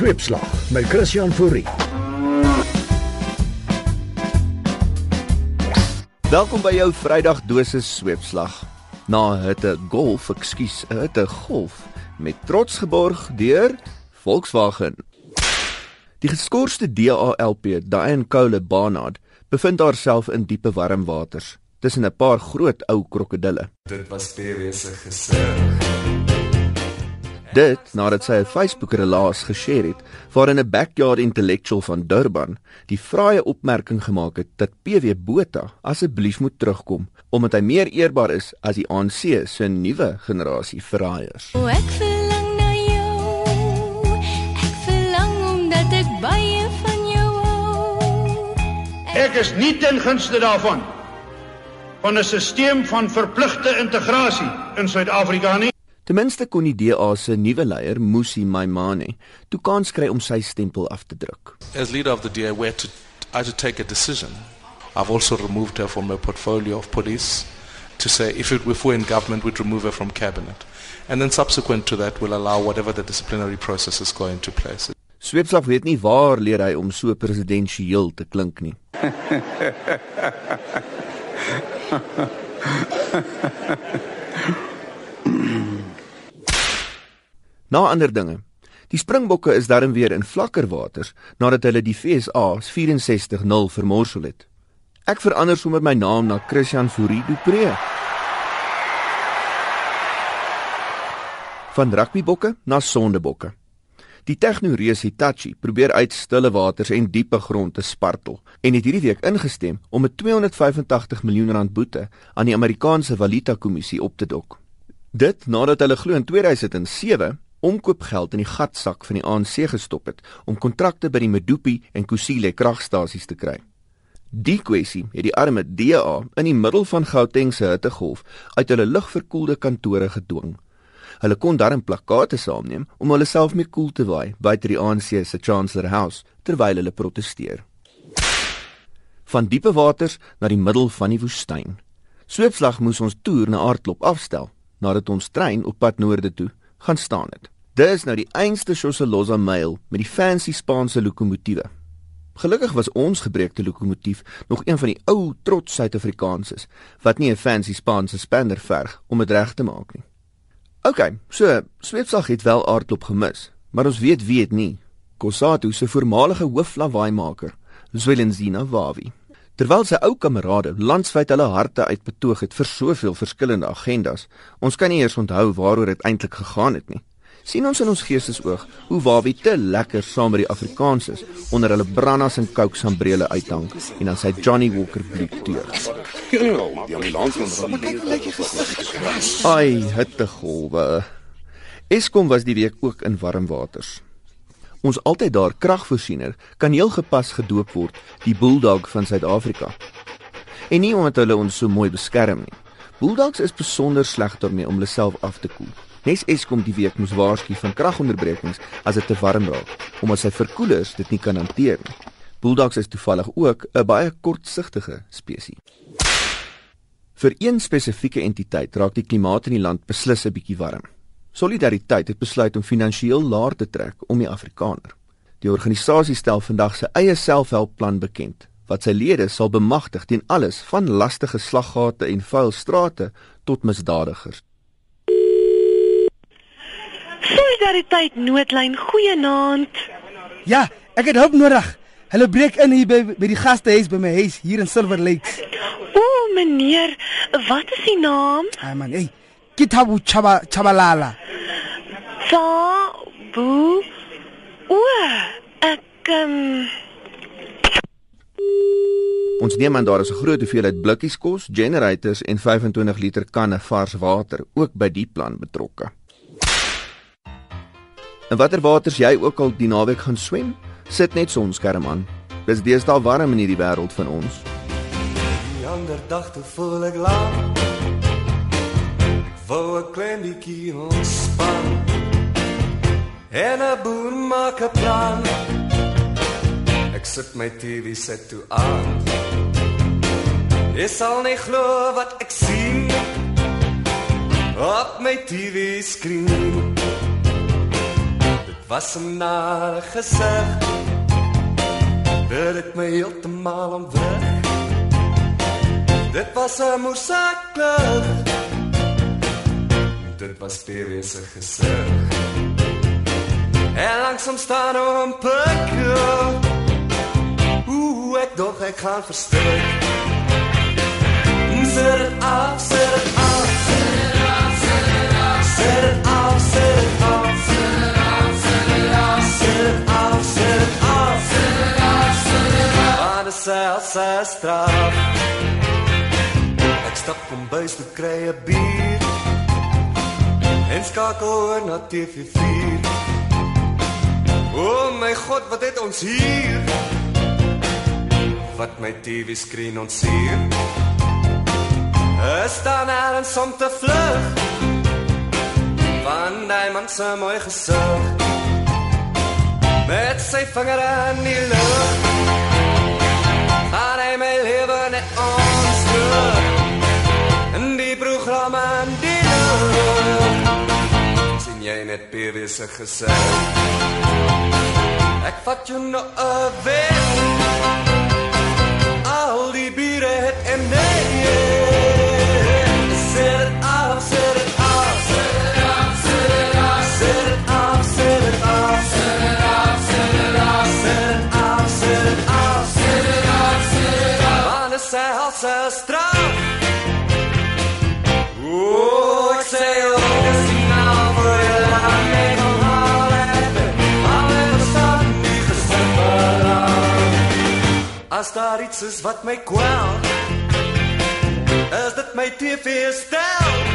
Sweepslag met Christian Fourie. Welkom by jou Vrydag dosis sweepslag. Na hitte golf, ekskuus, hitte golf met trots geborg deur Volkswagen. Die geskorste DALP, Diane Cole Barnard, bevind haarself in diepe warm waters tussen 'n paar groot ou krokodille. Dit was PW se gesig. Dit nadat sy 'n Facebook-relaas geshare het waarin 'n backyard intellectual van Durban die vrye opmerking gemaak het dat PW Botha asseblief moet terugkom omdat hy meer eerbaar is as die ANC se nuwe generasie verraaiers. O ek verlang na jou. Ek verlang omdat ek baie van jou hou. Ek is nie ten gunste daarvan van 'n stelsel van verpligte integrasie in Suid-Afrika nie. Ten minste kon die DA se nuwe leier, Musi Maimane, toe kans kry om sy stempel af te druk. as leader of the DA, we had to, I had to take a decision. I've also removed her from my portfolio of police to say if, it, if we're in government, we'd remove her from cabinet. And then subsequent to that, we'll allow whatever the disciplinary process is going to place. Sweepslag weet nie waar leer hy om so presidensieel te klink nie. Na ander dinge. Die Springbokke is darm weer in vlakker waters nadat hulle die FSA 64-0 vermorsel het. Ek verander sommer my naam na Christian Fourie Dupré. Van rugbybokke na sondebokke. Die tegnoreus Hitachi probeer uit stille waters en diepe grond te spartel en het hierdie week ingestem om 'n 285 miljoen rand boete aan die Amerikaanse Valuta Kommissie op te dok. Dit nadat hulle glo in 2007 omkoopgeld in die gatsak van die ANC gestop het om kontrakte by die Medupi en Kusile kragstasies te kry. Die kwessie het die arme DA in die middel van Gauteng se hittegolf uit hulle ligverkoelde kantore gedwing. Hulle kon daarin plakkate saamneem om hulle self mee koel te waai buite die ANC se Chancellor House terwyl hulle proteseer. Van diepe waters na die middel van die woestyn. Sweepslag moes ons toer na Aardklop afstel nadat ons trein op pad noorde toe gaan staan het. Dis nou die einste Shoseloza mail met die fancy Spaanse lokomotiewe. Gelukkig was ons gebreekte lokomotief nog een van die ou trots Suid-Afrikaanses wat nie 'n fancy Spaanse spander verg om dit reg te maak nie. OK, so Sweepsag het wel aardklop gemis, maar ons weet wie dit nie. Kosatu se voormalige hooflawaaimaker, Zwelenzina Wawi. Terwyl sy ou kamerade landswyd hulle harte uitbetoog het vir soveel verskillende agendas, ons kan nie eers onthou waaroor dit eintlik gegaan het nie. sien ons in ons geestesoog hoe Wawi te lekker saam met die Afrikaners is onder hulle brandas en coke sambrele uithang en dan sy Johnny Walker bloed teug. Ai, hittegolwe. Eskom was die week ook in warm waters. Ons altyd daar kragvoorsiener kan heel gepas gedoop word, die Bulldog van Suid-Afrika. En nie omdat hulle ons so mooi beskerm nie. Bulldogs is besonder sleg daarmee om hulle self af te koel. Nes Eskom die week moes waarsku van kragonderbrekings as dit te warm raak, omdat sy verkoelers dit nie kan hanteer nie. Bulldogs is toevallig ook 'n baie kortsigtige spesies. Vir een spesifieke entiteit raak die klimaat in die land beslis 'n bietjie warm. Solidariteit het besluit om finansiëel laer te trek om die Afrikaner. Die organisasie stel vandag sy eie selfhelpplan bekend wat sy lede sal bemagtig teen alles van lastige slaggate en vuil strate tot misdadigers. Solidariteit noodlyn goeienaand. Ja, ek het hulp nodig. Hulle breek in hier by by die gastehuis by my huis hier in Silver Lakes. O, meneer, wat is die naam? Ai man, hey. Kitabu Chaba Chabalala. Sa bu. O, ek um, Ons neem aan daar is 'n groot hoeveelheid blikkies kos, generators en 25 liter kanne vars water ook by die plan betrokke. En watter waters jy ook al die naweek gaan swem, sit net sonskerm aan. Dis deesdae warm in hierdie wêreld van ons. Die ander dag toe voel ek laat. Ek wou 'n klein bietjie ontspan. En 'n boer maak 'n plan. Ek sit my TV set toe aan. Jy sal nie glo wat ek sien op my TV skerm. Dit was 'n nare gesig. Dit het my heeltemal ontwrig. Dit was 'n moesaklug. Dit was Pierre se gesig. En langsom staan hom pikkel. Ooh, ek dog ek gaan verstik. Sit dit af, sit dit af. Sit dit af, sit dit af. Sit dit af, sit dit af. Sit dit af, sit dit af. Sit dit af, sit dit af. Sit dit af, sit dit af. Aan die selse straf. Ek stap kom bys te kry 'n bier. En skakel oor na TV4. O oh my god, wat het ons hier? Wat my TV skreen ons hier. Is staan ergens om te vlug Van die man se mooi gesig Met sy vinger in die lucht Gaan hy my leven net ons terug jy net perese gesê Ik vat jou nou weg Al die buren het en nee Sit het het sit het het het het het het het het het het Wanneer straat As daar iets is wat my kwel. Is dit my TV stel